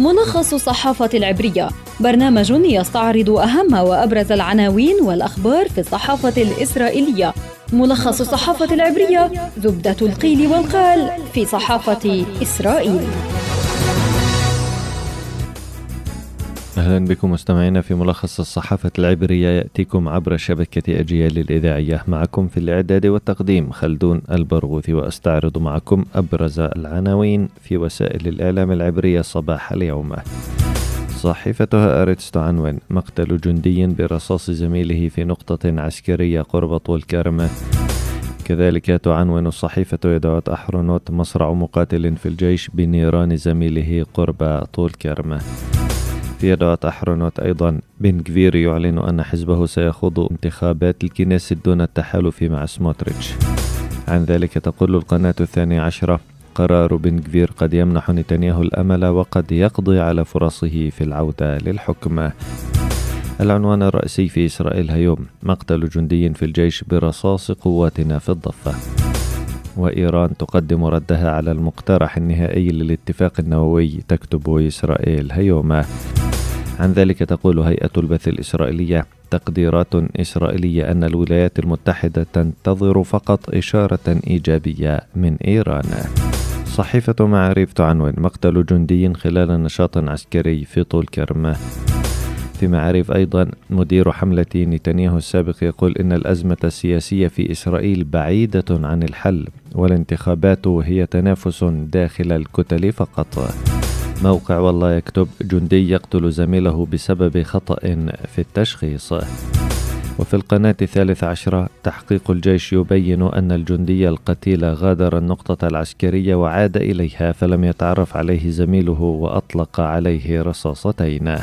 ملخص الصحافة العبرية. برنامج يستعرض أهم وأبرز العناوين والأخبار في الصحافة الإسرائيلية. ملخص الصحافة العبرية زبدة القيل والقال في صحافة إسرائيل. أهلا بكم مستمعينا في ملخص الصحافة العبرية يأتيكم عبر شبكة أجيال الإذاعية. معكم في الإعداد والتقديم خلدون البرغوثي وأستعرض معكم أبرز العناوين في وسائل الإعلام العبرية صباح اليوم. صحيفتها أريتس تعنون مقتل جندي برصاص زميله في نقطة عسكرية قرب طول كرمة كذلك تعنون الصحيفة يدعوت أحرنوت مصرع مقاتل في الجيش بنيران زميله قرب طول كرمة يدعوت أحرنوت أيضا. بن كفير يعلن أن حزبه سيخوض انتخابات الكنيسة دون التحالف مع سموتريتش. عن ذلك تقول القناة الثانية عشرة قرار بن كفير قد يمنح نتنياهو الأمل وقد يقضي على فرصه في العودة للحكم. العنوان الرئيسي في إسرائيل هيوم مقتل جندي في الجيش برصاص قواتنا في الضفة. وإيران تقدم ردها على المقترح النهائي للاتفاق النووي تكتب إسرائيل هيوما عن ذلك تقول هيئة البث الإسرائيلية تقديرات إسرائيلية أن الولايات المتحدة تنتظر فقط إشارة إيجابية من إيران. صحيفة معاريف تعنون مقتل جندي خلال نشاط عسكري في طول كرم. في معارف أيضا مدير حملة نتنياهو السابق يقول إن الأزمة السياسية في إسرائيل بعيدة عن الحل والانتخابات هي تنافس داخل الكتل فقط. موقع والله يكتب جندي يقتل زميله بسبب خطأ في التشخيص. وفي القناة الثالثة عشرة تحقيق الجيش يبين أن الجندي القتيل غادر النقطة العسكرية وعاد إليها فلم يتعرف عليه زميله وأطلق عليه رصاصتين.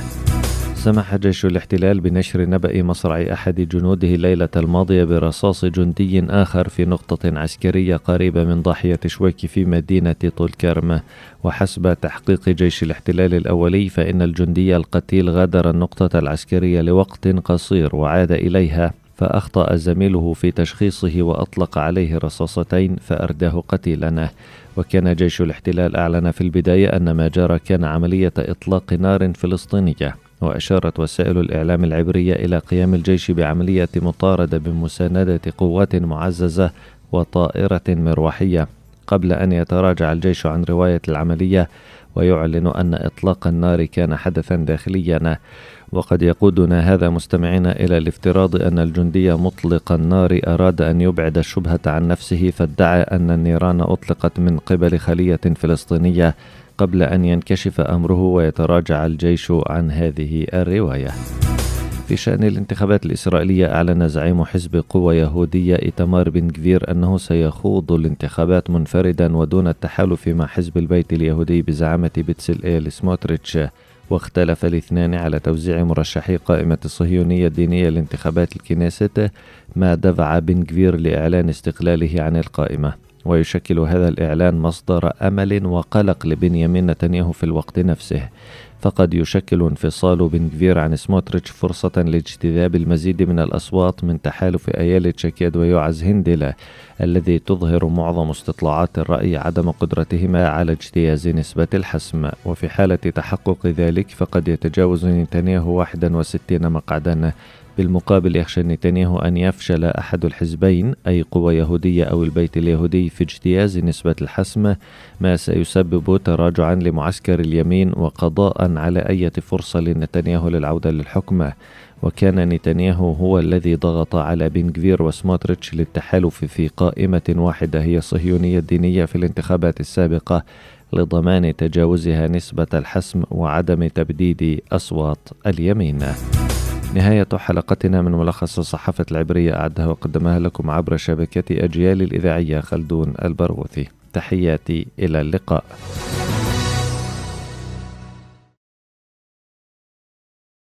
سمح جيش الاحتلال بنشر نبأ مصرع أحد جنوده الليلة الماضية برصاص جندي آخر في نقطة عسكرية قريبة من ضاحية شويك في مدينة طول كرم وحسب تحقيق جيش الاحتلال الأولي فإن الجندي القتيل غادر النقطة العسكرية لوقت قصير وعاد إليها فأخطأ زميله في تشخيصه وأطلق عليه رصاصتين فأرداه قتيلا. وكان جيش الاحتلال أعلن في البداية أن ما جرى كان عملية إطلاق نار فلسطينية. وأشارت وسائل الإعلام العبرية إلى قيام الجيش بعملية مطاردة بمساندة قوات معززة وطائرة مروحية. قبل أن يتراجع الجيش عن رواية العملية ويعلن أن إطلاق النار كان حدثا داخليا. وقد يقودنا هذا مستمعين إلى الافتراض أن الجندي مطلق النار أراد أن يبعد الشبهة عن نفسه فادعى أن النيران أطلقت من قبل خلية فلسطينية. قبل أن ينكشف أمره ويتراجع الجيش عن هذه الرواية. في شأن الانتخابات الإسرائيلية أعلن زعيم حزب قوة يهودية إيتمار بن كفير أنه سيخوض الانتخابات منفردا ودون التحالف مع حزب البيت اليهودي بزعامة بتسل إيل سموتريتش واختلف الاثنان على توزيع مرشحي قائمة الصهيونية الدينية لانتخابات الكنيست ما دفع بن كفير لإعلان استقلاله عن القائمة ويشكل هذا الإعلان مصدر أمل وقلق لبنيامين نتنياهو في الوقت نفسه. فقد يشكل انفصال بن كفير عن سموتريتش فرصة لاجتذاب المزيد من الأصوات من تحالف أيالي تشاكيد ويوعز هندلة الذي تظهر معظم استطلاعات الرأي عدم قدرتهما على اجتياز نسبة الحسم. وفي حالة تحقق ذلك فقد يتجاوز نتنياهو 61 مقعدا. بالمقابل يخشى نتنياهو أن يفشل أحد الحزبين أي قوة يهودية أو البيت اليهودي في اجتياز نسبة الحسم ما سيسبب تراجعا لمعسكر اليمين وقضاء على أي فرصة لنتنياهو للعودة للحكم وكان نتنياهو هو الذي ضغط على بن كفير وسموتريتش للتحالف في قائمة واحدة هي الصهيونية الدينية في الانتخابات السابقة لضمان تجاوزها نسبة الحسم وعدم تبديد أصوات اليمين. نهاية حلقتنا من ملخص الصحافة العبرية أعدها وقدمها لكم عبر شبكة أجيال الإذاعية خلدون البرغوثي تحياتي إلى اللقاء.